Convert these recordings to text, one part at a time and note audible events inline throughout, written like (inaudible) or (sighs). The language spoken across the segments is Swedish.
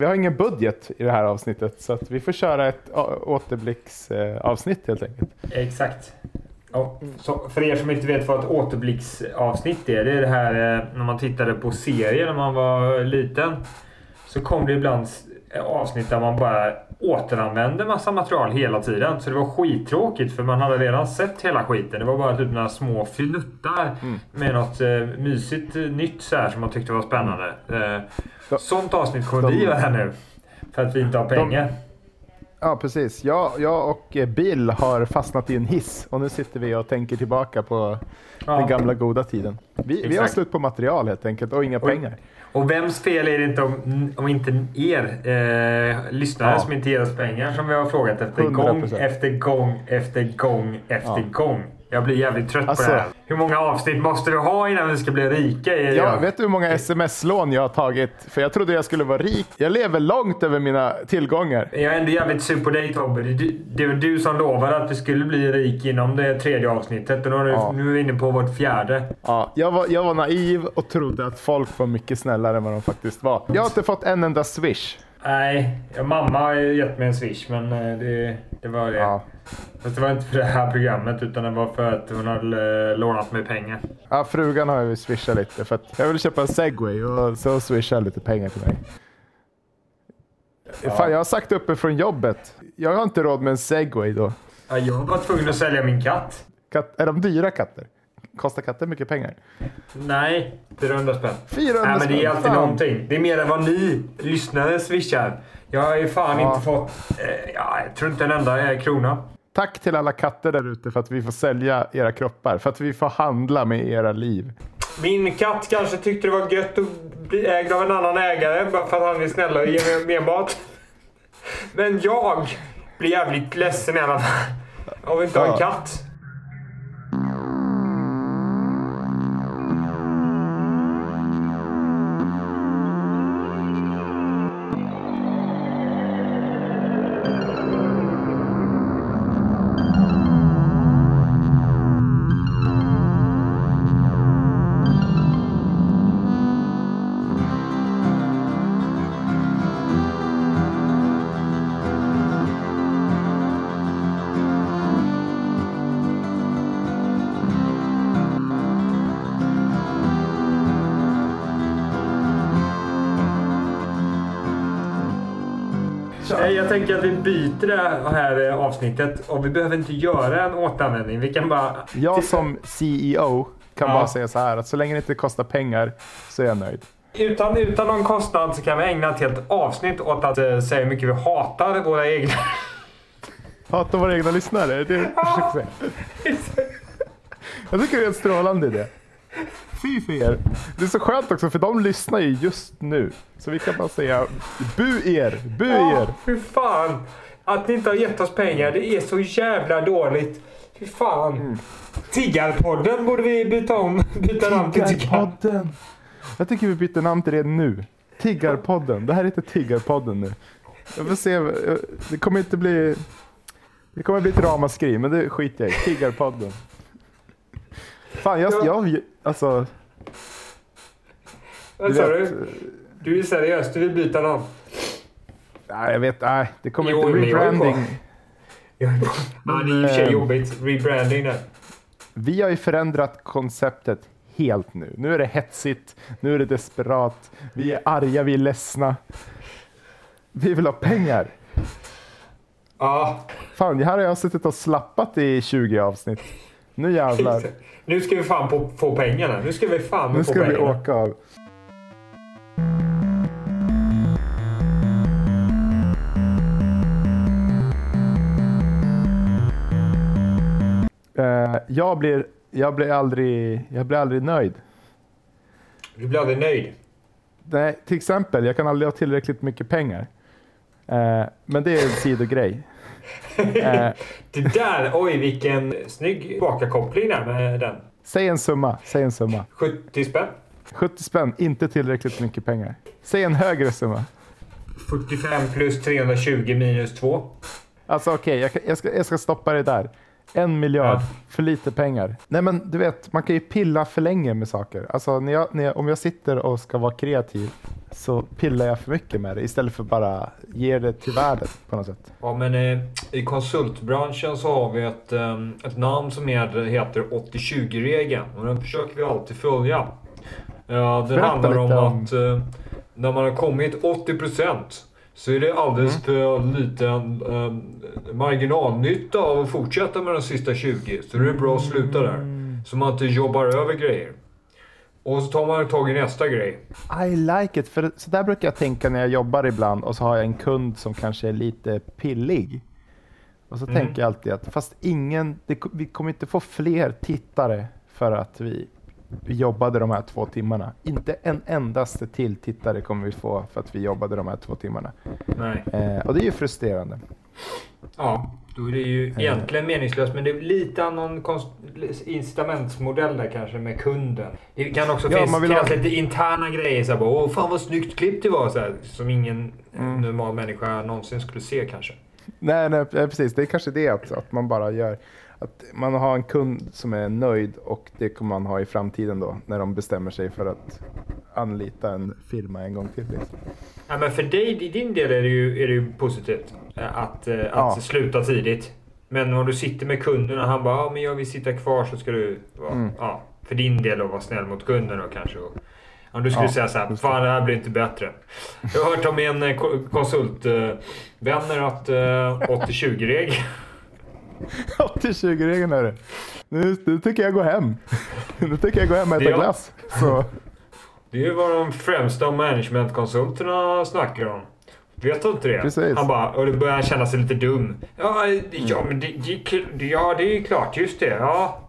Vi har ingen budget i det här avsnittet så att vi får köra ett återblicksavsnitt helt enkelt. Exakt. Och så för er som inte vet vad ett återblicksavsnitt är. Det är det här eh, när man tittade på serier när man var liten. Så kom det ibland avsnitt där man bara återanvände massa material hela tiden. Så det var skittråkigt för man hade redan sett hela skiten. Det var bara typ några små fnuttar mm. med något eh, mysigt nytt så här som man tyckte var spännande. Eh, sånt avsnitt kommer de, vi göra nu. För att vi inte har pengar. De, Ja, precis. Jag, jag och Bill har fastnat i en hiss och nu sitter vi och tänker tillbaka på ja. den gamla goda tiden. Vi, vi har slut på material helt enkelt och inga och, pengar. Och vems fel är det inte om, om inte er eh, lyssnare ja. som inte ger oss pengar som vi har frågat efter 100%. gång efter gång efter gång efter ja. gång. Jag blir jävligt trött alltså, på det här. Hur många avsnitt måste vi ha innan vi ska bli rika? Ja, jag. vet du hur många sms-lån jag har tagit? För jag trodde jag skulle vara rik. Jag lever långt över mina tillgångar. Jag är ändå jävligt sur på dig Tobbe. Det var du som lovade att du skulle bli rik inom det tredje avsnittet. Och nu, ja. nu är vi inne på vårt fjärde. Ja, jag var, jag var naiv och trodde att folk var mycket snällare än vad de faktiskt var. Jag har inte fått en enda swish. Nej, mamma har gett mig en swish men eh, det, det var det. Ja. Fast det var inte för det här programmet utan det var för att hon hade eh, lånat mig pengar. Ja, frugan har ju swishat lite för att jag ville köpa en segway och så swishade lite pengar till mig. Ja. Fan, jag har sagt uppe från jobbet. Jag har inte råd med en segway då. Ja, jag var tvungen att sälja min katt. katt är de dyra katter? Kostar katter mycket pengar? Nej, 400 spänn. 400 Nej, men det är alltid fan. någonting. Det är mer än vad ni lyssnare swishar. Jag har ju fan ja. inte fått... Eh, ja, jag tror inte en enda eh, krona. Tack till alla katter där ute för att vi får sälja era kroppar. För att vi får handla med era liv. Min katt kanske tyckte det var gött att bli ägd av en annan ägare bara för att han är snäll och ger mig mer mat. Men jag blir jävligt ledsen i alla fall. Av att inte ha en katt. Tänker att vi byter det här eh, avsnittet och vi behöver inte göra en återanvändning. Vi kan bara... Jag som CEO kan ja. bara säga så här att så länge det inte kostar pengar så är jag nöjd. Utan, utan någon kostnad så kan vi ägna ett helt avsnitt åt att uh, säga hur mycket vi hatar våra egna... Hatar våra egna lyssnare? Det är ja. (laughs) Jag tycker det är en strålande idé. Fy för er. Det är så skönt också för de lyssnar ju just nu. Så vi kan bara säga bu er, bu er. Fy fan. Att ni inte har gett oss pengar, det är så jävla dåligt. Fy fan. Mm. Tiggarpodden borde vi byta om. Byta namn till Tiggarpodden. Jag tycker vi byter namn till det nu. Tiggarpodden. Det här heter Tiggarpodden nu. Jag får se. Det kommer inte bli... Det kommer bli ett ramaskri, men det skiter jag i. Tiggarpodden. Fan, jag, jag, alltså... Vad sa du? Du är seriös, du vill byta namn? Nej, jag vet Nej, det kommer jo, inte rebranding. Ja, det är i och för sig jobbigt. Rebranding där. Vi har ju förändrat konceptet helt nu. Nu är det hetsigt, nu är det desperat. Vi är arga, vi är ledsna. Vi vill ha pengar. Ja. Fan, här har jag suttit och slappat i 20 avsnitt. Nu jävlar. Nu ska vi fan på, få pengarna. Nu ska vi fan nu få pengarna. Nu ska vi åka av. Uh, jag, blir, jag, blir aldrig, jag blir aldrig nöjd. Du blir aldrig nöjd? Nej, till exempel, jag kan aldrig ha tillräckligt mycket pengar. Uh, men det är en sidogrej. (laughs) Det där, oj vilken snygg tillbakakoppling där med den. Säg en summa, säg en summa. 70 spänn. 70 spänn, inte tillräckligt mycket pengar. Säg en högre summa. 45 plus 320 minus 2. Alltså okej, okay, jag, jag, ska, jag ska stoppa det där. En miljard, Ja. för lite pengar. Nej men du vet, man kan ju pilla för länge med saker. Alltså när jag, när jag, om jag sitter och ska vara kreativ så pillar jag för mycket med det istället för bara ge det till världen på något sätt. Ja, men eh, i konsultbranschen så har vi ett, eh, ett namn som heter, heter 80-20-regeln. Och den försöker vi alltid följa. Ja, det handlar om, om- att eh, när man har kommit 80% så är det alldeles Mm. för liten eh, marginalnytta av att fortsätta med de sista 20. Så det är bra att sluta där. Så man inte jobbar över grejer. Och så tar man tag i nästa grej. I like it, för så där brukar jag tänka när jag jobbar ibland och så har jag en kund som kanske är lite pillig. Och så Mm. tänker jag alltid att fast ingen, det, vi kommer inte få fler tittare för att vi, vi jobbade de här två timmarna. Inte en endaste till tittare kommer vi få för att vi jobbade de här två timmarna. Nej. Eh, och det är ju frustrerande. Ja, då är det ju egentligen meningslöst. Men det är lite annan incitamentsmodell där kanske med kunden. Det kan också Ja, finnas, vill lite interna grejer. Så här, bara, Åh, fan vad snyggt klippt det var. Så här, som ingen Mm. normal människa någonsin skulle se kanske. Nej, nej, eh, precis. Det är kanske det att, att man bara gör att man har en kund som är nöjd och det kommer man ha i framtiden då när de bestämmer sig för att anlita en firma en gång till. Liksom. Ja, men för dig, i din del är det ju, är det ju positivt eh, att, eh, att Ja. sluta tidigt. Men om du sitter med kunden och han bara, ja, men jag vill sitta kvar så ska du vara, Mm. ja, för din del att vara snäll mot kunden då kanske. Och, om du skulle Ja, säga så här, fan det här blir inte bättre. Jag har hört om en eh, ko- konsultvänner att eh, 80-20-regel. 80-20-regeln är det. Nu, nu tycker jag gå hem. Nu tycker jag gå hem och äta glass. Så, Det är ju vad de främsta managementkonsulterna snackar om. Vet du inte det? Precis. Han bara, och då börjar han känna sig lite dum. Ja, ja men det, det, ja, det är klart. Just det. Ja,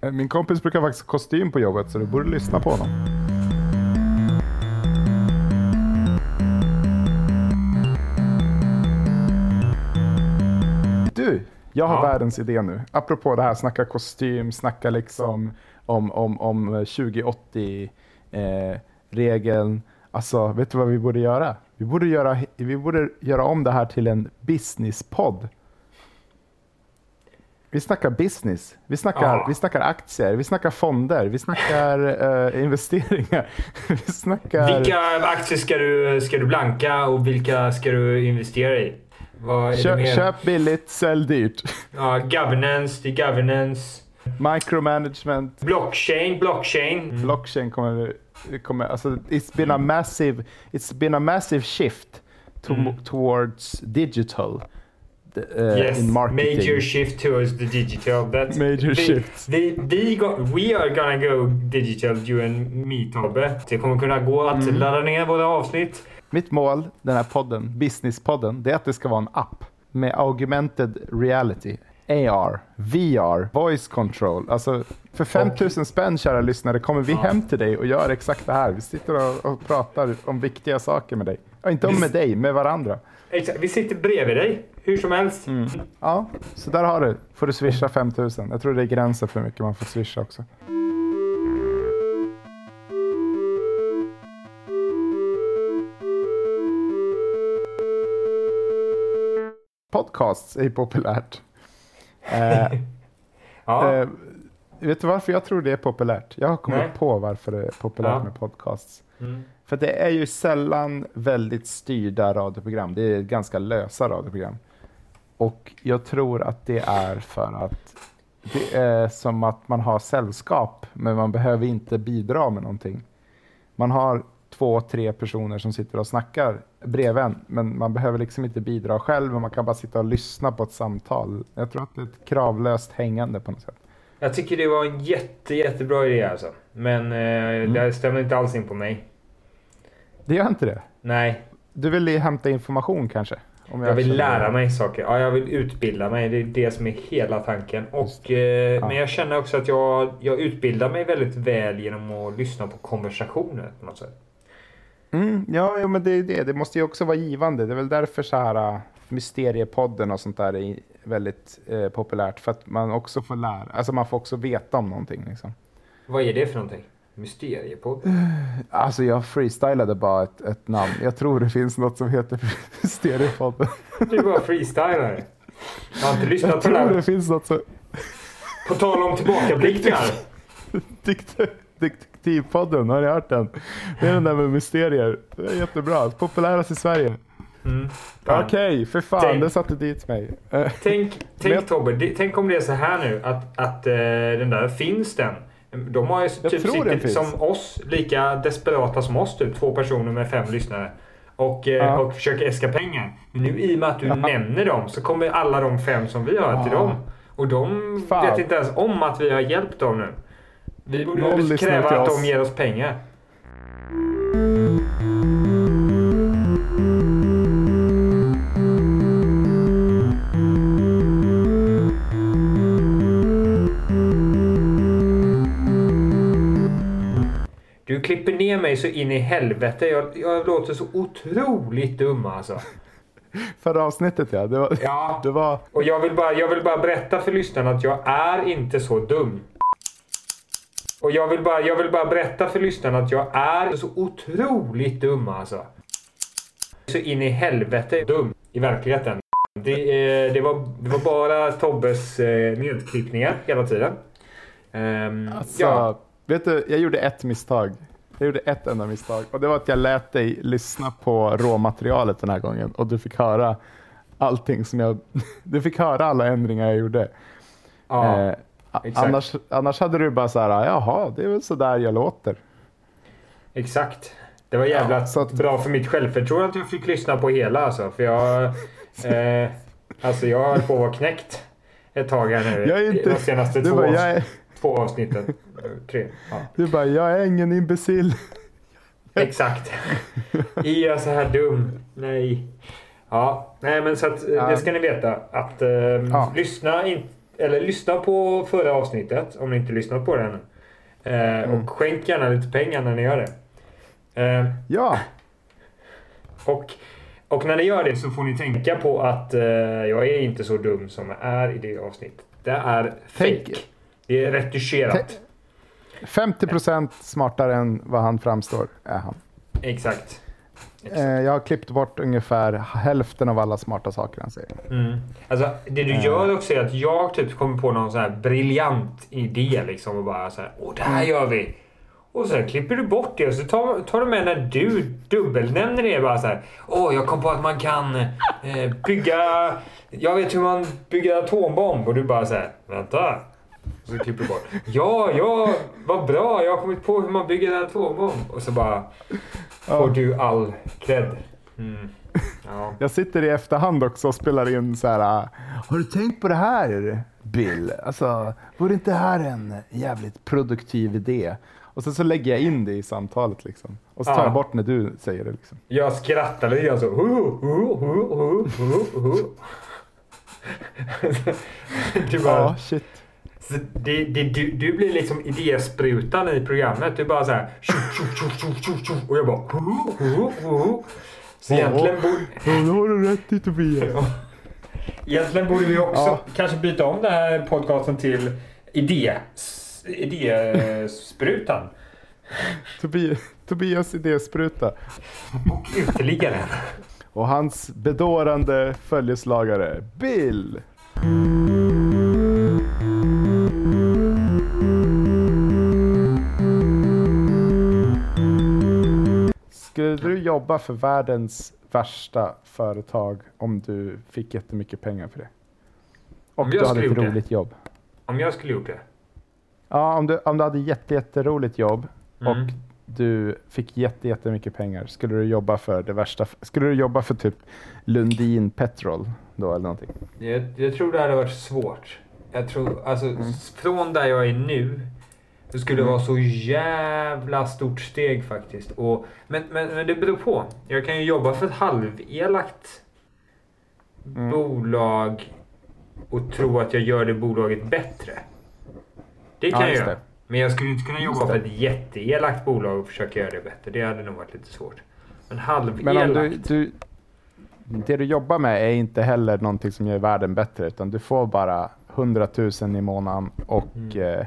min kompis brukar faktiskt kostym på jobbet så du borde lyssna på honom. Du, jag har Ja. världens idé nu. Apropå det här, snacka kostym, snacka liksom om, om, om 2080-regeln. alltså, vet du vad vi borde göra? Vi borde göra, vi borde göra om det här till en businesspodd. Vi snackar business, vi snackar, Ja. vi snackar aktier, vi snackar fonder, vi snackar eh, investeringar. (laughs) vi snackar... Vilka aktier ska du, ska du blanka och vilka ska du investera i? Köp, köp billigt, sälj dyrt. Ja, governance, är governance. Micromanagement, Blockchain, blockchain. blockchain kommer, kommer alltså it's been a massive, it's been a massive shift to, Mm. towards digital uh, Yes, in marketing. major shift towards the digital. That's Major vi, shift. Vi, vi go, we are gonna go digital, you and me Tobbe. Det kommer kunna gå att Mm. ladda ner våra avsnitt. Mitt mål, den här podden, businesspodden, det är att det ska vara en app med augmented reality. AR, VR, voice control. Alltså för 5000 spänn kära lyssnare kommer vi hem till dig och gör exakt det här. Vi sitter och, och pratar om viktiga saker med dig. Ja, inte om med dig, med varandra. Exakt, vi sitter bredvid dig, hur som helst. Mm. Ja, så där har du. Får du swisha 5000. Jag tror det är gränsen för hur mycket man får swisha också. Podcasts är populärt. (laughs) Eh, Ja. eh, vet du varför jag tror det är populärt? Jag har kommit Nej. på varför det är populärt Ja. med podcasts. Mm. För det är ju sällan väldigt styrda radioprogram. Det är ganska lösa radioprogram. Och jag tror att det är för att det är som att man har sällskap, men man behöver inte bidra med någonting. Man har två, tre personer som sitter och snackar bredvid en, men man behöver liksom inte bidra själv, man kan bara sitta och lyssna på ett samtal. Jag tror att det är ett kravlöst hängande på något sätt. Jag tycker det var en jätte, jättebra idé alltså. Men eh, Mm. det stämmer inte alls in på mig. Det gör inte det. Nej, Du vill hämta information kanske? Om jag vill känner- lära mig saker. Ja, jag vill utbilda mig. Det är det som är hela tanken. Och, eh, Men jag känner också att jag, jag utbildar mig väldigt väl genom att lyssna på konversationer på något sätt. Mm, ja, ja, men det är det. Det måste ju också vara givande. Det är väl därför så här uh, Mysteriepodden och sånt där är väldigt eh, populärt. För att man också får lära, alltså man får också veta om någonting. Liksom. Vad är det för någonting? Mysteriepodd? (sighs) Alltså jag freestylade bara ett, ett namn. Jag tror det finns något som heter (laughs) Mysteriepodden. Du bara freestylar. Jag har inte lyssnat Jag på det tror det här. finns något som... På tal om tillbakablickar. Dekt- Detektivpodden, har ni hört den? Det är den där med mysterier. Det är jättebra. Populärast i Sverige. Mm. Okej, för fan. Tänk- Det satte dit mig. (laughs) Tänk, tänk Men- Tobbe, det, tänk om det är så här nu att, att eh, den där finns den. De har ju typ sitter som oss, lika desperata som oss typ. Två personer med fem lyssnare. Och, eh, Ja. och försöker äska pengar. Men nu i och med att du Ja. nämner dem så kommer alla de fem som vi har till Ja. dem. Och de Fan. vet inte ens om att vi har hjälpt dem nu. Vi borde lyssnar kräva att de ger oss pengar. Du klipper ner mig så in i helvete. Jag, jag låter så otroligt dum alltså. (laughs) Förra avsnittet ja. Det var, Ja, (laughs) det var och jag vill, bara, jag vill bara berätta för lyssnarna att jag är inte så dum. Och jag vill, bara, jag vill bara berätta för lyssnarna att jag är så otroligt dum alltså. Så in i helvete dum i verkligheten. Det, eh, det, var, det var bara Tobbes eh, nedklippningar hela tiden. Ehm, Alltså, ja. vet du, jag gjorde ett misstag. Jag gjorde ett enda misstag och det var att jag lät dig lyssna på råmaterialet den här gången och du fick höra allting som jag... (laughs) Du fick höra alla ändringar jag gjorde. ja. Eh, exakt. annars, annars hade du bara så här, jaha, det är väl så där jag låter. Exakt. Det var jävla Ja, att- bra för mitt självförtroende att jag fick lyssna på hela alltså. För jag... (laughs) Eh, alltså jag höll på att vara knäckt ett tag här nu. Jag är inte- De senaste Du två, bara, avs- jag är, två avsnitten. Tre. Ja. du bara, jag är ingen imbecill. (laughs) Exakt. Är jag så här dum? Nej. Ja, nej men så att eh, Ja. det ska ni veta. Att eh, Ja. lyssna, in, eller lyssna på förra avsnittet om ni inte lyssnat på det ännu. Eh, Mm. Och skänk gärna lite pengar när ni gör det. Eh, Ja, Och, och när ni gör det så får ni tänka på att eh, jag är inte så dum som jag är i det avsnittet. Det är Tänk- fake. Det är retuscherat. 50% smartare än vad han framstår är han. Exakt. Eh, jag har klippt bort ungefär hälften av alla smarta saker han säger. Mm. Alltså, det du Eh. gör också är att jag typ kommer på någon sån här briljant idé liksom och bara så här, åh det här gör vi. Och sen klipper du bort det och så tar, tar du med när du dubbelnämner det bara så här. Åh, jag kom på att man kan eh, bygga... Jag vet hur man bygger en atombomb. Och du bara så här, vänta. Och så klipper bort. Ja, ja, vad bra. Jag har kommit på hur man bygger en atombomb. Och så bara får Ja. du all cred. Mm. Ja. Jag sitter i efterhand också och spelar in så här. ah, Har du tänkt på det här Bill? Alltså, vore inte det här en jävligt produktiv idé? Och sen så lägger jag in det i samtalet liksom. Och så tar Ja. jag bort när du säger det liksom. Jag skrattar lite grann så. Hu. Du bara, Ja, shit. Så det, det, du, du blir liksom idésprutan i programmet. Du bara så här. tjo, tjo, tjo, tjo, tjo, tjo. Och jag bara. Så egentligen borde, Ja, det har du rätt i Tobias. egentligen borde vi också Ja. kanske byta om den här podcasten till idé, idésprutan. Tobias, Tobias idéspruta. Och uteliggaren. Och hans bedårande följeslagare Bill. Skulle du jobba för världens värsta företag om du fick jättemycket pengar för det? Och Om du hade ett gjort det? roligt jobb. Om jag skulle gjort det. Ja, om du, om du hade jätte, jätteroligt jobb Mm. och du fick jätte, jättemycket pengar, skulle du jobba för det värsta? Skulle du jobba för typ Lundin Petrol då eller någonting? Jag, jag tror det hade varit svårt. Jag tror, alltså från där jag är nu. Det skulle vara så jävla stort steg faktiskt. Och, men, men, men det beror på. Jag kan ju jobba för ett halvelakt Mm. bolag och tro att jag gör det bolaget bättre. Det kan Ja, jag göra. Men jag skulle inte kunna jobba för ett jätteelakt bolag och försöka göra det bättre. Det hade nog varit lite svårt. Men halvelakt. Men om du, du, det du jobbar med är inte heller någonting som gör världen bättre, utan du får bara 100 000 i månaden och Mm. eh,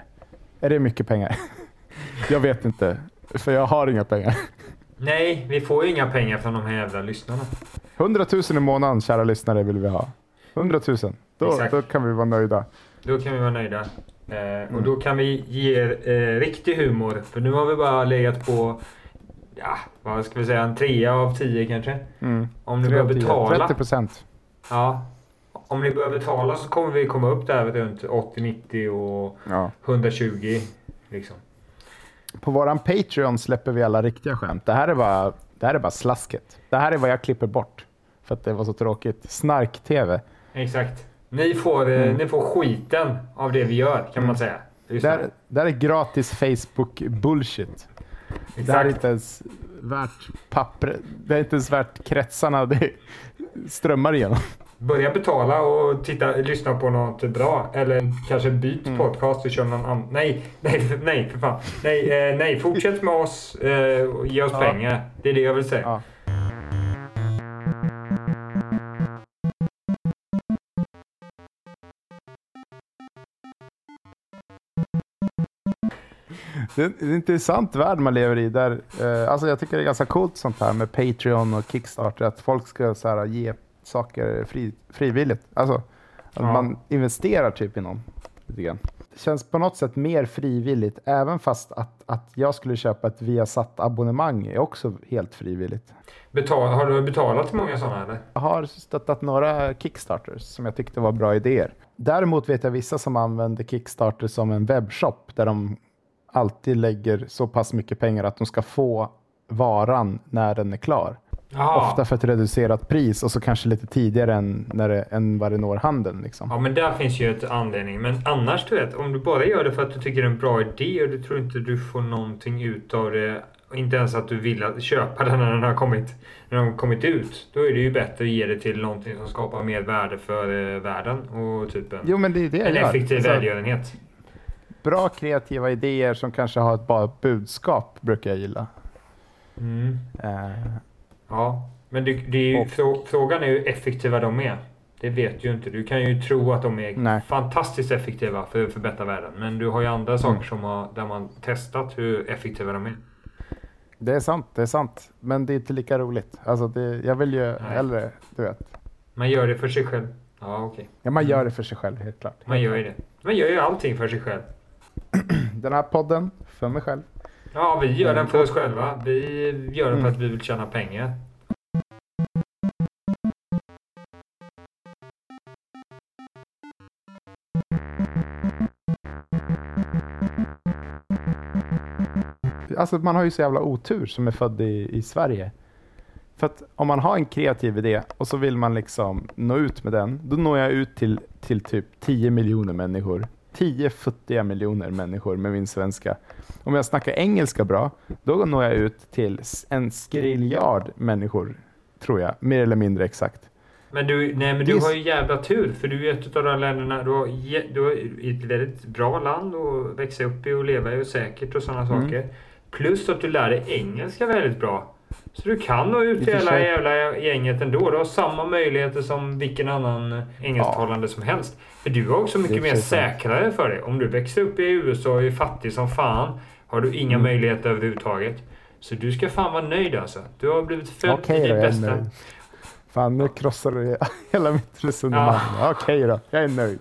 är det mycket pengar? (laughs) jag vet inte, för jag har inga pengar. Nej, vi får ju inga pengar från de här jävla lyssnarna. 100 000 i månaden, kära lyssnare, vill vi ha. 100 000, då, Exakt. då kan vi vara nöjda. Då kan vi vara nöjda. Eh, Och då kan vi ge er eh, riktig humor. För nu har vi bara legat på, ja, vad ska vi säga, en trea av tio kanske. Mm. Om ni börjar betala. 30 procent. Ja. Om ni börjar betala så kommer vi komma upp där runt 80-90 och Ja. 120. Liksom. På våran Patreon släpper vi alla riktiga skämt. Det här är bara, det här är bara slasket. Det här är vad jag klipper bort. För att det var så tråkigt. Snark-tv. Exakt. Ni får, eh, Mm. ni får skiten av det vi gör kan man säga. Det Lyssna. här, det här är gratis Facebook-bullshit. Det här är inte ens värt papper. Det är inte ens värt kretsarna det strömmar igenom. Börja betala och titta, lyssna på något bra. Eller kanske byt Mm. podcast och kör någon annan. Nej, nej, (laughs) nej för fan. Nej, eh, nej, fortsätt med oss eh, och ge oss Ja. pengar. Det är det jag vill säga. Ja. Det är en intressant värld man lever i. Där, eh, alltså jag tycker det är ganska coolt sånt här med Patreon och Kickstarter. Att folk ska så här, ge saker fri, frivilligt. Alltså Ja. man investerar typ i någon. Lite grann. Det känns på något sätt mer frivilligt. Även fast att, att jag skulle köpa ett Viasat-abonnemang är också helt frivilligt. Betal, har du betalat många sådana eller? Jag har stöttat några Kickstarters som jag tyckte var bra idéer. Däremot vet jag vissa som använder Kickstarter som en webbshop där de alltid lägger så pass mycket pengar att de ska få varan när den är klar. Ja. Ofta för ett reducerat pris och så kanske lite tidigare än, när det, än vad det når handeln. Liksom. Ja, men där finns ju ett anledning. Men annars, du vet, om du bara gör det för att du tycker det är en bra idé och du tror inte du får någonting ut av det. Inte ens att du vill att köpa den när den har kommit, när den har kommit ut. Då är det ju bättre att ge det till någonting som skapar mer värde för eh, världen och typ en, Jo, men det är det en effektiv Alltså, välgörenhet. bra kreativa idéer som kanske har ett bra budskap brukar jag gilla. Mm. Eh, Ja, men det, det är ju, Och- frå, frågan är hur effektiva de är. Det vet ju inte. Du kan ju tro att de är Nej. fantastiskt effektiva för att förbättra världen. Men du har ju andra saker som har, där man testat hur effektiva de är. det är sant, det är sant. Men det är inte lika roligt. Alltså det, jag vill ju hellre, du vet. Man gör det för sig själv. Ja, okej. Ja, man gör det för sig själv, helt klart. Man gör ju det. Man gör ju allting för sig själv. (clears throat) Den här podden, för mig själv. Ja, vi gör den för oss själva. Vi gör den för att vi vill tjäna pengar. Alltså man har ju så jävla otur som är född i, i Sverige. För att om man har en kreativ idé och så vill man liksom nå ut med den, då når jag ut till, till typ 10 miljoner människor. 10 futtiga miljoner människor med min svenska. Om jag snackar engelska bra, då når jag ut till en skriljard människor, tror jag. Mer eller mindre exakt. Men du, nej, men du har ju jävla tur. För du är ett av de länderna. Du har, du har ett väldigt bra land att växa upp i och leva i och säkert och sådana Mm. saker. Plus att du lär dig engelska väldigt bra. Så du kan nå ut till hela jävla gänget ändå. Du har samma möjligheter som vilken annan engelsktalande som helst. För du har också mycket mer säkrare för dig. Om du växer upp i USA och är fattig som fan har du inga Mm. möjligheter överhuvudtaget. Så du ska fan vara nöjd alltså. Du har blivit född i då, ditt bästa. Fan, nu krossar du hela mitt resonemang. Okej då, jag är nöjd.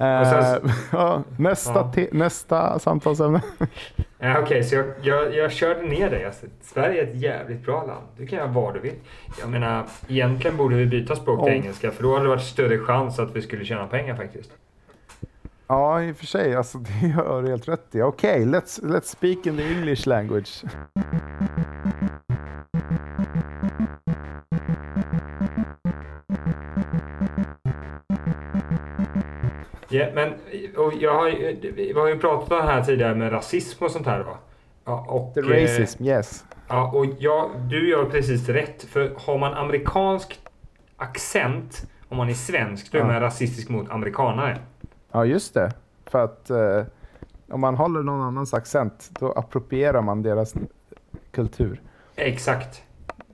Sen- Eh, (laughs) ja, nästa, Ja. nästa samtalsämne. (laughs) Ja, Okej, så jag, jag, jag körde ner dig. Alltså, Sverige är ett jävligt bra land. Du kan göra vad du vill. Jag menar, egentligen borde vi byta språk till Om- engelska för då hade det varit större chans att vi skulle tjäna pengar faktiskt. Ja, i och för sig. Alltså, det (laughs) har du helt rätt i. Okej, let's, let's speak in the English language. Ja, men och jag har, vi har ju pratat om det här tidigare med rasism och sånt här. Då. Ja, och, The eh, racism, yes. Ja, och jag, du gör precis rätt. För har man amerikansk accent, om man är svensk, då är Ja. man rasistisk mot amerikanare. Ja, just det. För att eh, om man håller någon annans accent, då approprierar man deras kultur. Exakt.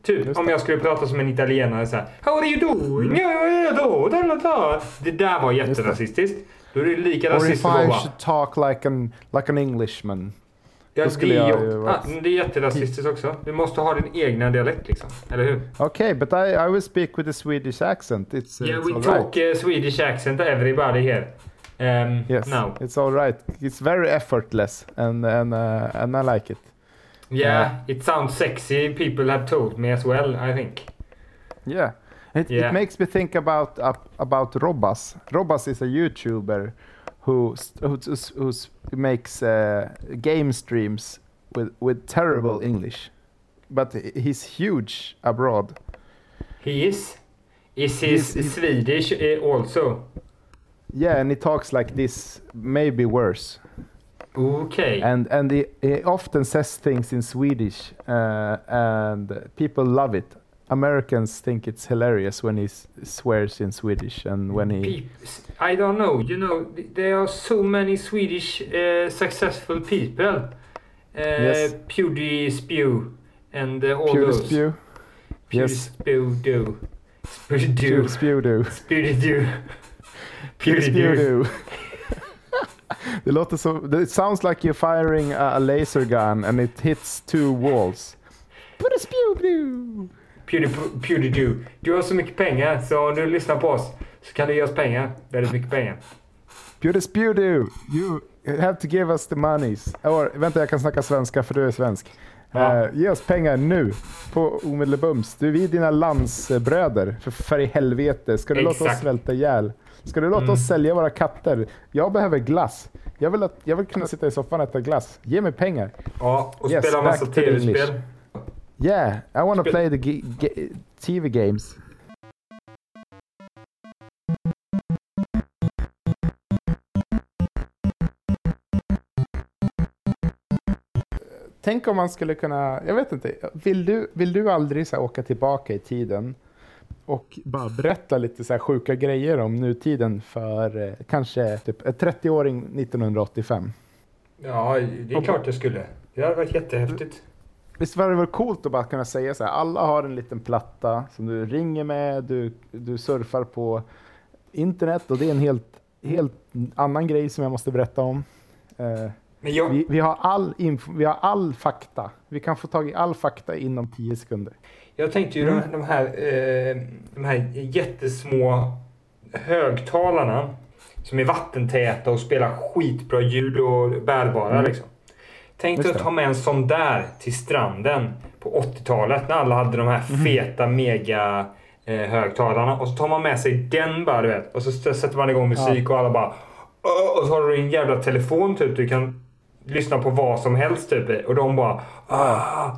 Typ om det. jag skulle prata som en italienare så här. How are you doing? Mm. Ja, ja, ja, då, da, da, da. Det där var jätterasistiskt. Då är det lika Or if rasistiskt att I bara... should talk like an, like an Englishman. Ja, då skulle det, jag ju, vara- ah, det är jätterasistiskt också. Du måste ha din egna dialekt liksom. Eller hur? Okay, but I, I will speak with a Swedish accent. It's, uh, Yeah, it's we talk right. uh, Swedish accent everybody here. um, Yes, now. it's all right. It's very effortless, and and uh, and I like it. Yeah, it sounds sexy. People have told me as well. I think. Yeah, it, Yeah. it makes me think about uh, about Robas. Robas is a YouTuber who who who makes uh, game streams with with terrible English, but he's huge abroad. He is. Is he Swedish uh, also? Yeah, and he talks like this, maybe worse. Okay. And and he, he often says things in Swedish, uh, and people love it. Americans think it's hilarious when he swears in Swedish and when he. I don't know. You know, there are so many Swedish uh, successful people. Uh, Yes. PewDieSpew and uh, all Pure those. spew. Yes. PewDieSpew. Spewdoo. Pure spew do. Spewdoo. Pure spew do. Det låter så, it sounds like you're firing a, a laser gun and it hits two walls. Put a spew do. Pewdie- PewDieSpew. Du har så mycket pengar så om du lyssnar på oss så kan du ge oss pengar. Väldigt mycket pengar. Do. You have to give us the monies. Or, vänta, jag kan snacka svenska för du är svensk. Ja. Eh, ge oss pengar nu på omedelbums. Du, vi är dina landsbröder. För, för i helvete. Ska du låta oss Exakt. svälta ihjäl? Ska du låta Mm. oss sälja våra katter? Jag behöver glass. Jag vill, att, jag vill kunna sitta i soffan och äta glass. Ge mig pengar. Ja, och Yes, spela massa tv-spel. Yeah, I want to Spel- play the TV games. Tänk om man skulle kunna, jag vet inte, vill du, vill du aldrig så här åka tillbaka i tiden och bara berätta lite så här sjuka grejer om nutiden för eh, kanske typ en 30-åring 1985? Ja, det är klart jag skulle. Det hade varit jättehäftigt. Visst var det väl coolt att bara kunna säga så här, alla har en liten platta som du ringer med, du, du surfar på internet och det är en helt, helt annan grej som jag måste berätta om. Eh, jag, vi, vi, har all info, vi har all fakta. Vi kan få tag i all fakta inom 10 sekunder. jag tänkte ju Mm. de, de, här, eh, de här jättesmå högtalarna som är vattentäta och spelar skitbra ljud och bärbara. Mm. Liksom. Tänk dig att ta med en sån där till stranden på 80-talet när alla hade de här Mm. feta mega eh, högtalarna och så tar man med sig den bara du vet och så sätter man igång musik och alla bara och så har du en jävla telefon typ du kan lyssna på vad som helst typ och de bara ah,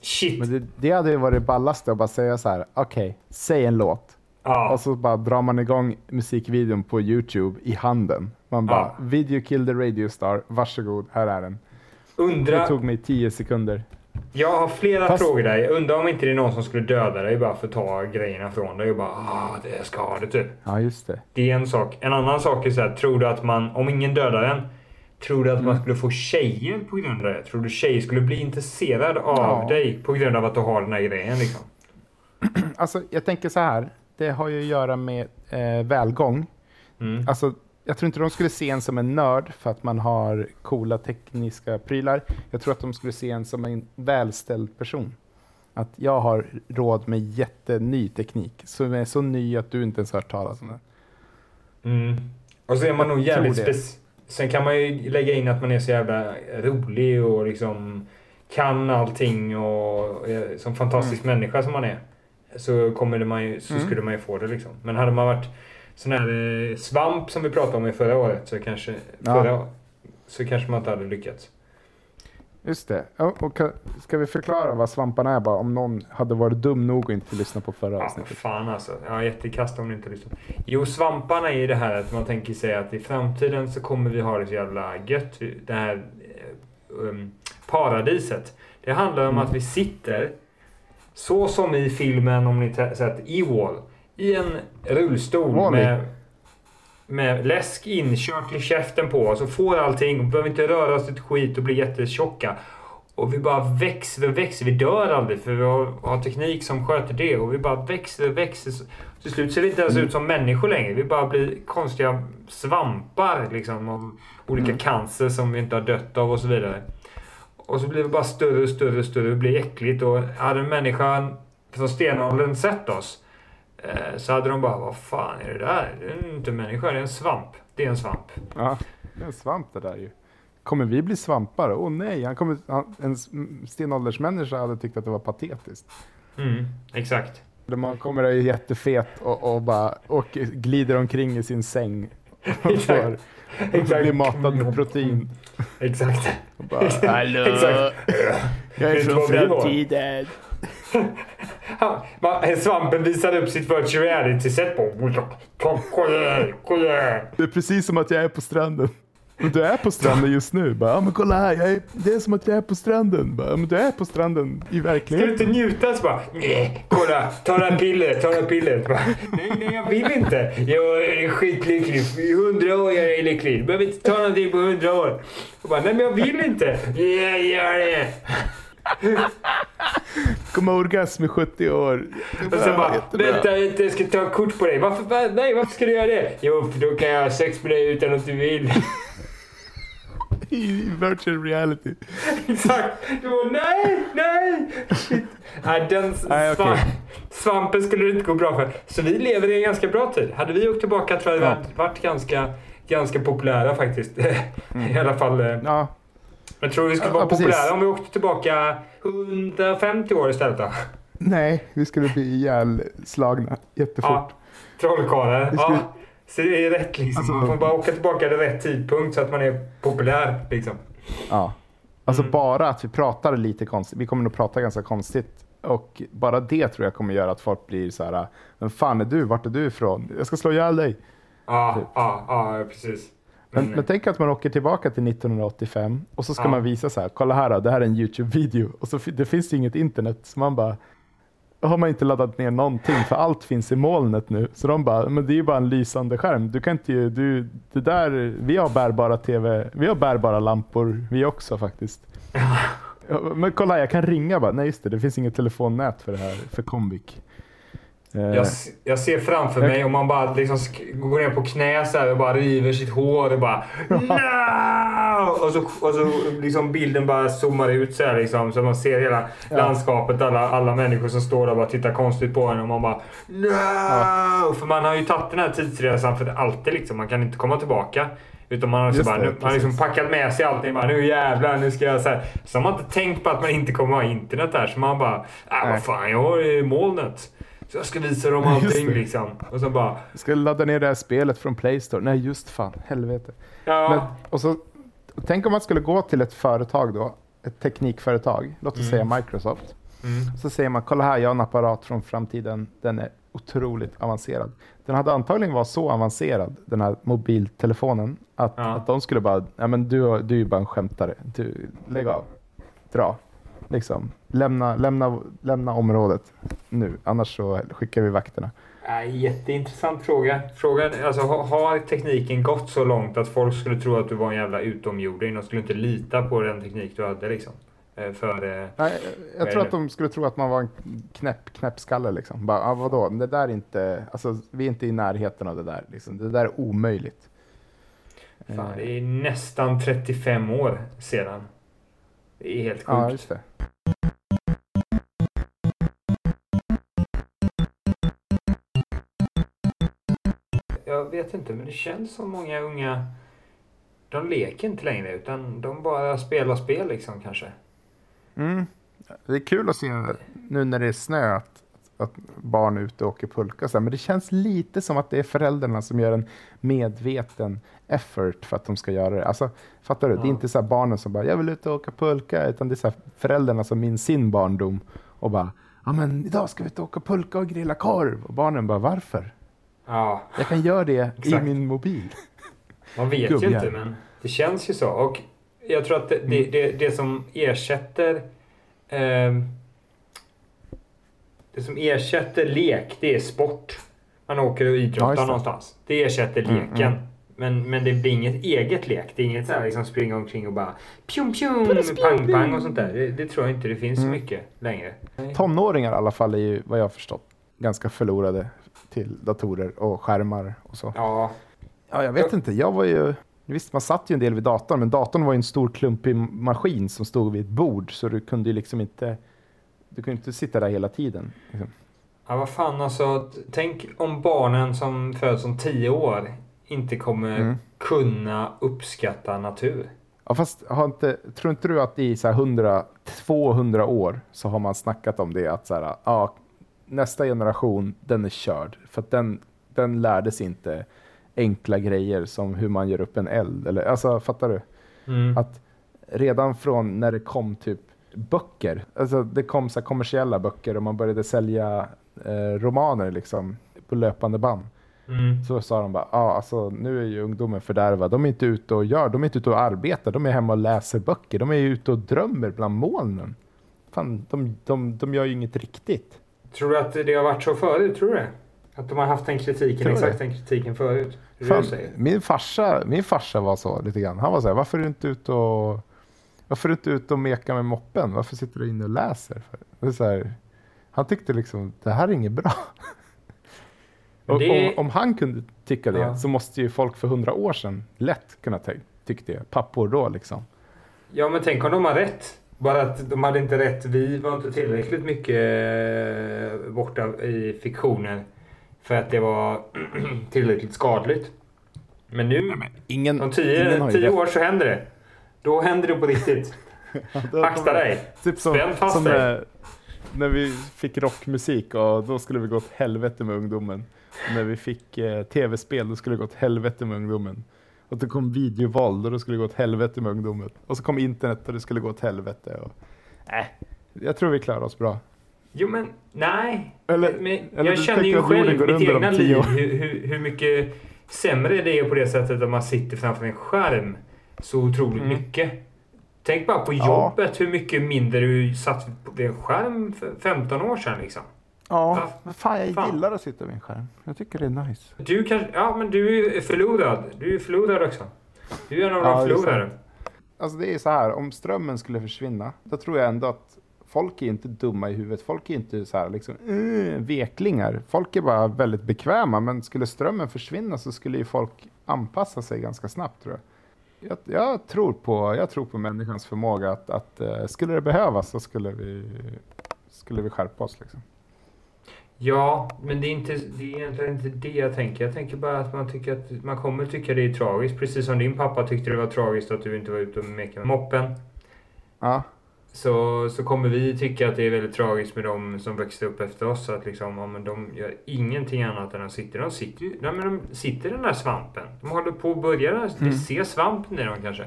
shit Men det, det hade ju varit ballaste att bara säga så här, okej, säg en låt. ja. Och så bara drar man igång musikvideon på Youtube i handen. Man bara, Ja. video kill the radio star, varsågod, här är den. Det Undra, tog mig 10 sekunder. jag har flera Fast- frågor där. Jag undrar om inte det är någon som skulle döda dig bara för att ta grejerna från dig och bara ah, det ska ha det typ. Ja, just det. Det är en sak. En annan sak är så här, tror du att man, om ingen dödar en, tror du att Mm. man skulle få tjejer på grund av det? Tror du tjejer skulle bli intresserade av Ja. dig på grund av att du har den här grejen liksom? (clears throat) Alltså, jag tänker så här. Det har ju att göra med eh, välgång. Mm. Alltså, jag tror inte de skulle se en som en nörd för att man har coola tekniska prylar. Jag tror att de skulle se en som en välställd person. Att jag har råd med jätteny teknik som är så ny att du inte ens hört talas om den. Mm. Och så är man nog jävligt tror det. spec- Sen kan man ju lägga in att man är så jävla rolig och liksom kan allting och är som fantastisk människa som man är. Så, kommer man ju, så Mm. skulle man ju få det liksom. Men hade man varit sån här eh, svamp som vi pratade om i förra året så kanske, Ja. förra, så kanske man inte hade lyckats. Just det. Och, och, ka- ska vi förklara vad svamparna är bara om någon hade varit dum nog att inte lyssna på förra Ja, avsnittet? fan alltså. Ja, jättekast om ni inte lyssnar. Jo, svamparna är ju det här att man tänker sig att i framtiden så kommer vi ha det så jävla gött. Det här eh, um, paradiset. Det handlar om Mm. att vi sitter så som i filmen, om ni sett E-Wall, i en rullstol Wall-E. med, med läsk inkört i käften på oss och får allting och behöver inte röra oss ett skit och bli jättetjocka. Och vi bara växer och växer. Vi dör aldrig för vi har, har teknik som sköter det. Och vi bara växer och växer. Till slut ser vi inte ens ut som människor längre. Vi bara blir konstiga svampar liksom. Av olika Mm. cancer som vi inte har dött av och så vidare. Och så blir vi bara större och större och större. Det blir äckligt. Och hade människan från stenåldern sett oss. Eh, så hade de bara, vad fan är det där? Det är inte en människa, det är en svamp. Det är en svamp. Ja, det är en svamp det där ju. Kommer vi bli svampar? Åh oh, nej, han kommer, han, en stenåldersmänniska hade tyckt att det var patetiskt. Mm, exakt. Man kommer är jättefet och, och bara och glider omkring i sin säng. (laughs) Och Exakt. får, blir matad med protein. Exakt. Och bara, Hallå, Exakt. jag är från framtiden. (laughs) Svampen visade upp sitt virtual reality-set på. Det är precis som att jag är på stranden. Men du är på stranden just nu. Bara, men kolla här, jag är, det är som att jag är på stranden. Bara, men du är på stranden i Ska du verkligheten. inte njuta? Så bara, nej, kolla, ta det här pillret, ta det här pillret. Bara, nej, nej, jag vill inte. Jag är skitlycklig. I hundra år jag är lycklig. Du behöver inte ta någonting på hundra år. Bara, nej men jag vill inte. Jag gör det. Kommer orgasm i 70 år. Och sen bara, vänta, jag ska ta kort på dig. Varför, va, nej, varför ska du göra det? Jo, för då kan jag ha sex med dig utan att du vill. (laughs) I virtual reality. Exakt. Du bara, nej, nej. Shit. Nej, den Nej, sva- svampen skulle det inte gå bra för. Så vi lever i en ganska bra tid. Hade vi åkt tillbaka tror jag vi Ja. varit ganska, ganska populära faktiskt. (laughs) I alla fall. eh, Ja, Jag tror vi skulle Ja, vara precis. populära om vi åkte tillbaka 150 år istället då. nej, vi skulle bli ihjälslagna jättefort. Ja, trollkarlar. Skulle- Ja, så det är rätt liksom. Alltså- Man får bara åka tillbaka vid rätt tidpunkt så att man är populär liksom. Ja. Alltså Mm. bara att vi pratar lite konstigt. Vi kommer nog prata ganska konstigt. Och bara det tror jag kommer göra att folk blir så här. Vem fan är du? Vart är du ifrån? Jag ska slå ihjäl dig. Ja, Typ. ja, ja, precis. Men, Men, men tänk att man åker tillbaka till 1985 och så ska Ja. man visa så här. Kolla här då, det här är en YouTube-video. Och så det finns ju inget internet. Så man bara. Då har man inte laddat ner någonting för allt finns i molnet nu. Så de bara, men det är ju bara en lysande skärm. Du kan inte ju, du, det där, vi har bärbara tv, vi har bärbara lampor vi också faktiskt. Ja, Men kolla, jag kan ringa bara. Nej just det, det finns inget telefonnät för det här, för Comvik. Eh, jag, s- jag ser framför Jag- mig om man bara liksom går ner på knä så här och bara river sitt hår och bara no! Och så, och så liksom bilden bara zoomar ut så här liksom. Så man ser hela Ja. landskapet. Alla, alla människor som står där och bara tittar konstigt på en och man bara no! För man har ju tagit den här tidsresan för alltid liksom. Man kan inte komma tillbaka. Utan man har, Just bara, det, nu, man har liksom packat med sig allting. Bara, nu jävlar, nu ska jag så här. Så har man inte tänkt på att man inte kommer ha internet där. Så man bara, Nej. vad fan, jag har ju molnet. Så jag ska visa dem allting liksom. Och så bara, Jag ska ladda ner det här spelet från Play Store. Nej just fan, helvete. ja. Men, och så, tänk om man skulle gå till ett företag då, ett teknikföretag, låt oss Mm. säga Microsoft. Mm. Så säger man, kolla här, jag har en apparat från framtiden, den är otroligt avancerad. Den hade antagligen varit så avancerad, den här mobiltelefonen, att, Ja. att de skulle bara, ja men du, du är ju bara en skämtare, du, lägg av, dra. Liksom, lämna, lämna, lämna området nu, annars så skickar vi vakterna. Ja, jätteintressant fråga. Frågan, alltså, ha- har tekniken gått så långt att folk skulle tro att du var en jävla utomjording? De skulle inte lita på den teknik du hade liksom. Eh, För, eh, Nej, jag tror att de skulle tro att man var en knäpp, knäppskalle. Liksom. Bara, ah, vadå, det där är inte, alltså, vi är inte i närheten av det där. Liksom. Det där är omöjligt. fan, Eh, det är nästan 35 år sedan. Det är helt sjukt. Ja, just det. Jag vet inte, men det känns som många unga... De leker inte längre, utan de bara spelar spel liksom kanske. Mm. Det är kul att se nu när det är snö att, att barn ute och åker pulka. Så men det känns lite som att det är föräldrarna som gör en medveten effort för att de ska göra det. Alltså, fattar du? Det är Ja. inte så här barnen som bara, jag vill ut och åka pulka, utan det är så föräldrarna som minns sin barndom och bara, ja men idag ska vi ut och åka pulka och grilla korv. Och barnen bara, varför? Ja, Jag kan göra det i Exakt. min mobil. Man vet ju inte, men det känns ju så. Och jag tror att det, det, det, det som ersätter... ehm, det som ersätter lek, det är sport. Man åker och Ja, idrottar det. någonstans. Det ersätter Mm, leken. mm. Men, men det blir inget eget lek. Det är inget så här liksom springa omkring och bara pjum pjum, pang pang och sånt där. Det, det tror jag inte det finns så Mm. mycket längre. Tonåringar i alla fall är ju, vad jag har förstått, ganska förlorade till datorer och skärmar och så. Ja, Ja, jag vet Ja. inte. Jag var ju... Visst, man satt ju en del vid datorn, men datorn var ju en stor klumpig maskin som stod vid ett bord, så du kunde ju liksom inte... Du kunde inte sitta där hela tiden. Liksom. Ja, vad fan alltså. Tänk om barnen som föds om tio år inte kommer Mm. kunna uppskatta natur. Ja, fast har inte, tror inte du att i så här 100, 200 år så har man snackat om det att så här, ja, nästa generation den är körd för att den, den sig inte enkla grejer som hur man gör upp en eld eller alltså fattar du? Mm. Att redan från när det kom typ böcker, alltså det kom så kommersiella böcker och man började sälja eh, romaner liksom på löpande band. Mm. Så sa de bara, ah, alltså nu är ju ungdomen fördärvad. De är inte ute och gör, de är inte ute och arbetar. De är hemma och läser böcker. De är ju ute och drömmer bland molnen. Fan, de, de, de gör ju inget riktigt. Tror du att det har varit så förut? Tror du det? Att de har haft den kritiken, exakt den kritiken förut? Fan, min, farsa, min farsa var så lite grann. Han var så här, varför är du inte ute och varför är du inte ute och mekar med moppen? Varför sitter du inne och läser? För? Det är så här, han tyckte liksom, det här är inget bra. Men Och, det- om, om han kunde tycka det Ja. så måste ju folk för hundra år sedan lätt kunna ty- tycka det. Pappor då liksom. Ja, men tänk om de har rätt. Bara att de hade inte rätt. Vi var inte tillräckligt mycket eh, borta i fiktionen för att det var (clears throat) tillräckligt skadligt. Men nu, Ingen, om ingen tio, har ju tio år så händer det. Då händer det på riktigt. (laughs) Akta dig! Typ som, Spänn fast som dig. när, när vi fick rockmusik och då skulle vi gå åt helvete med ungdomen. när vi fick eh, tv-spel då skulle det gå åt helvete med ungdomen. Och det kom videovåld och då skulle det gå åt helvete med ungdomen. Och så kom internet och det skulle gå åt helvete. Och, äh, jag tror vi klarar oss bra. Jo, men nej. Eller, Men eller jag känner ju själv går mitt egna liv hur, hur, hur mycket sämre det är på det sättet att man sitter framför en skärm så otroligt Mm. mycket. Tänk bara på Ja. jobbet hur mycket mindre du satt vid en skärm för 15 år sedan liksom. ja, men fan jag Fan. gillar att sitta vid en skärm. Jag tycker det är nice. Du kanske, ja men du är förlorad. Du är förlorad också. Du är en av Ja, de det är förlorade. Alltså det är så här, om strömmen skulle försvinna, då tror jag ändå att folk är inte dumma i huvudet. Folk är inte så här liksom, uh, veklingar. Folk är bara väldigt bekväma, men skulle strömmen försvinna så skulle ju folk anpassa sig ganska snabbt tror jag. Jag, jag, tror, på, jag tror på människans förmåga att, att eh, skulle det behövas så skulle vi, skulle vi skärpa oss. Liksom. Ja, men det är, inte, det är egentligen inte det jag tänker. Jag tänker bara att man tycker att man kommer tycka det är tragiskt. Precis som din pappa tyckte det var tragiskt att du inte var ute och mekade med moppen. Ja, Så, så kommer vi tycka att det är väldigt tragiskt med de som växte upp efter oss. Att liksom, ja, men de gör ingenting annat än att sitta. De sitter, nej, men de sitter i den där svampen. De håller på att börja. Vi Mm. ser svampen i dem kanske.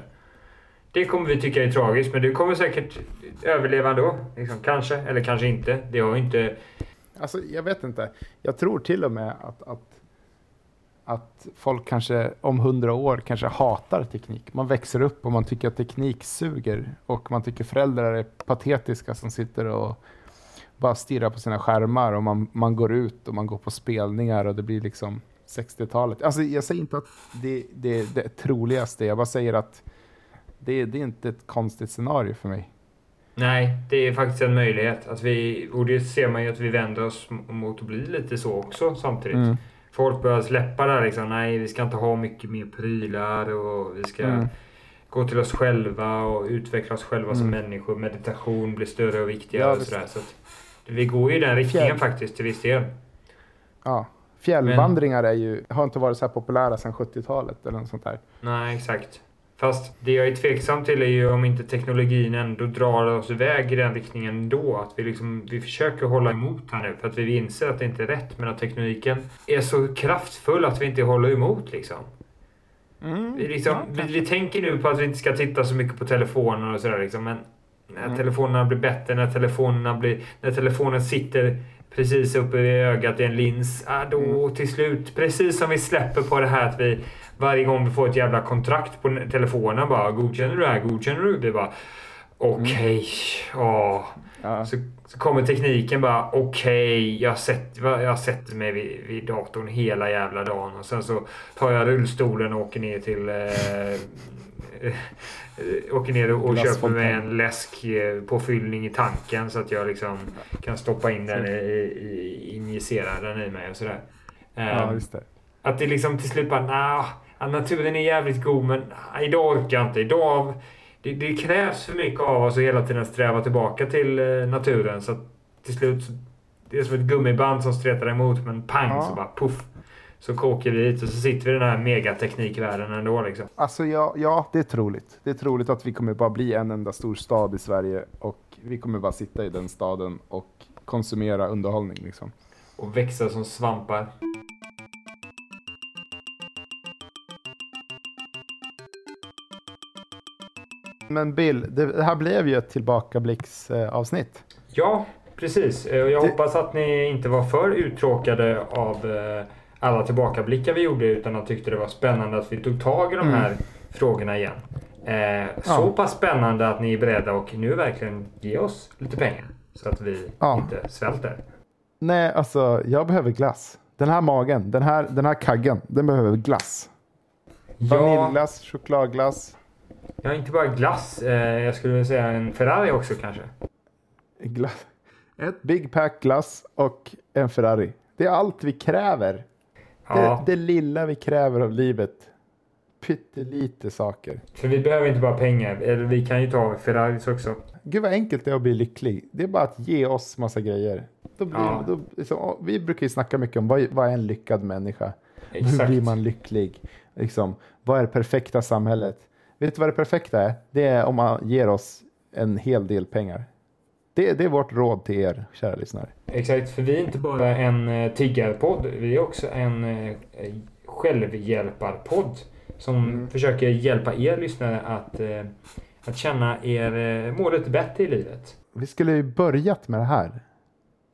Det kommer vi tycka är tragiskt, men du kommer säkert överleva ändå. Liksom, kanske, eller kanske inte. Det har inte... Alltså, jag vet inte. Jag tror till och med att, att, att folk kanske om hundra år kanske hatar teknik. Man växer upp och man tycker att teknik suger och man tycker föräldrar är patetiska som sitter och bara stirrar på sina skärmar och man, man går ut och man går på spelningar och det blir liksom 60-talet. Alltså, jag säger inte att det, det är det troligaste, jag bara säger att det, det är inte ett konstigt scenario för mig. Nej, det är faktiskt en möjlighet. Att vi, och det ser man ju att vi vänder oss mot att bli lite så också samtidigt. Mm. Folk börjar släppa där liksom. Nej, vi ska inte ha mycket mer prylar och vi ska Mm. gå till oss själva och utveckla oss själva som Mm. människor. Meditation blir större och viktigare Ja, och sådär. Så vi går ju i den riktningen Fjärr- faktiskt till viss del. Ja. Fjällvandringar är ju, har inte varit så här populära sedan 70-talet eller något sånt där. Nej, exakt. Fast det jag är tveksam till är ju om inte teknologin ändå drar oss iväg i den riktningen då. Att vi, liksom, vi försöker hålla emot här nu för att vi inser att det inte är rätt. Men att tekniken är så kraftfull att vi inte håller emot liksom. Vi, liksom, vi, vi tänker nu på att vi inte ska titta så mycket på telefoner och sådär liksom. Men när Mm. telefonerna blir bättre, när telefonerna blir... När telefonen sitter precis uppe i ögat i en lins. Ah, då Mm. till slut, precis som vi släpper på det här att vi varje gång vi får ett jävla kontrakt på telefonen bara godkänner du det här? Godkänner du? Vi bara okej, åh. Ja. Så, så kommer tekniken bara okej, jag, sätter, jag sätter mig vid, vid datorn hela jävla dagen och sen så tar jag rullstolen och åker ner till eh, (laughs) åker ner och köper mig en läsk eh, påfyllning i tanken så att jag liksom kan stoppa in den i, i injicera den i mig och sådär. ja, Ehm, just det. att det liksom till slut bara, nah, ja, naturen är jävligt god men idag orkar jag inte. Idag, det, det krävs för mycket av oss att hela tiden sträva tillbaka till eh, naturen så att till slut det är som ett gummiband som stretar emot men pang Ja. så bara puff. Så åker vi hit och så sitter vi i den här megateknikvärlden ändå liksom. Alltså ja, ja, det är troligt. Det är troligt att vi kommer bara bli en enda stor stad i Sverige och vi kommer bara sitta i den staden och konsumera underhållning liksom. Och växa som svampar. Men Bill, det här blev ju ett tillbakablicksavsnitt. Ja, precis. Eh, Jag Det- hoppas att ni inte var för uttråkade av eh, alla tillbakablickar vi gjorde utan att tyckte det var spännande att vi tog tag i de Mm. här frågorna igen. Eh, så Ja. pass spännande att ni är beredda och nu verkligen ge oss lite pengar så att vi Ja. inte svälter. Nej, alltså jag behöver glass. Den här magen, den här, den här kaggen, den behöver glass. Ja, Vaniljglass, chokladglass, ja, inte bara glass. Eh, jag skulle vilja säga en Ferrari också kanske. glass. Ett Big Pack glass och en Ferrari. Det är allt vi kräver. Ja, Det, det lilla vi kräver av livet. Pyttelite saker. för vi behöver inte bara pengar. Eller vi kan ju ta Ferraris också. Gud vad enkelt det är att bli lycklig. Det är bara att ge oss massa grejer. Då blir, Ja. då, liksom, vi brukar ju snacka mycket om vad, vad är en lyckad människa? Hur Exakt. blir man lycklig? Liksom, vad är det perfekta samhället? Vet du vad det perfekta är? Det är om man ger oss en hel del pengar. Det, det är vårt råd till er, kära lyssnare. Exakt, för vi är inte bara en eh, tiggarpodd. Vi är också en eh, självhjälparpodd som Mm. försöker hjälpa er lyssnare att, eh, att känna er må lite bättre i livet. Vi skulle ju börjat med det här.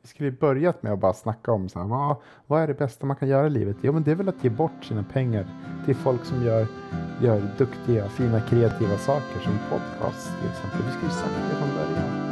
Vi skulle börjat med att bara snacka om så här, vad, vad är det bästa man kan göra i livet? Jo, men det är väl att ge bort sina pengar till folk som gör, gör duktiga, fina, kreativa saker som podcast till exempel. Vi skulle ju sagt det från början.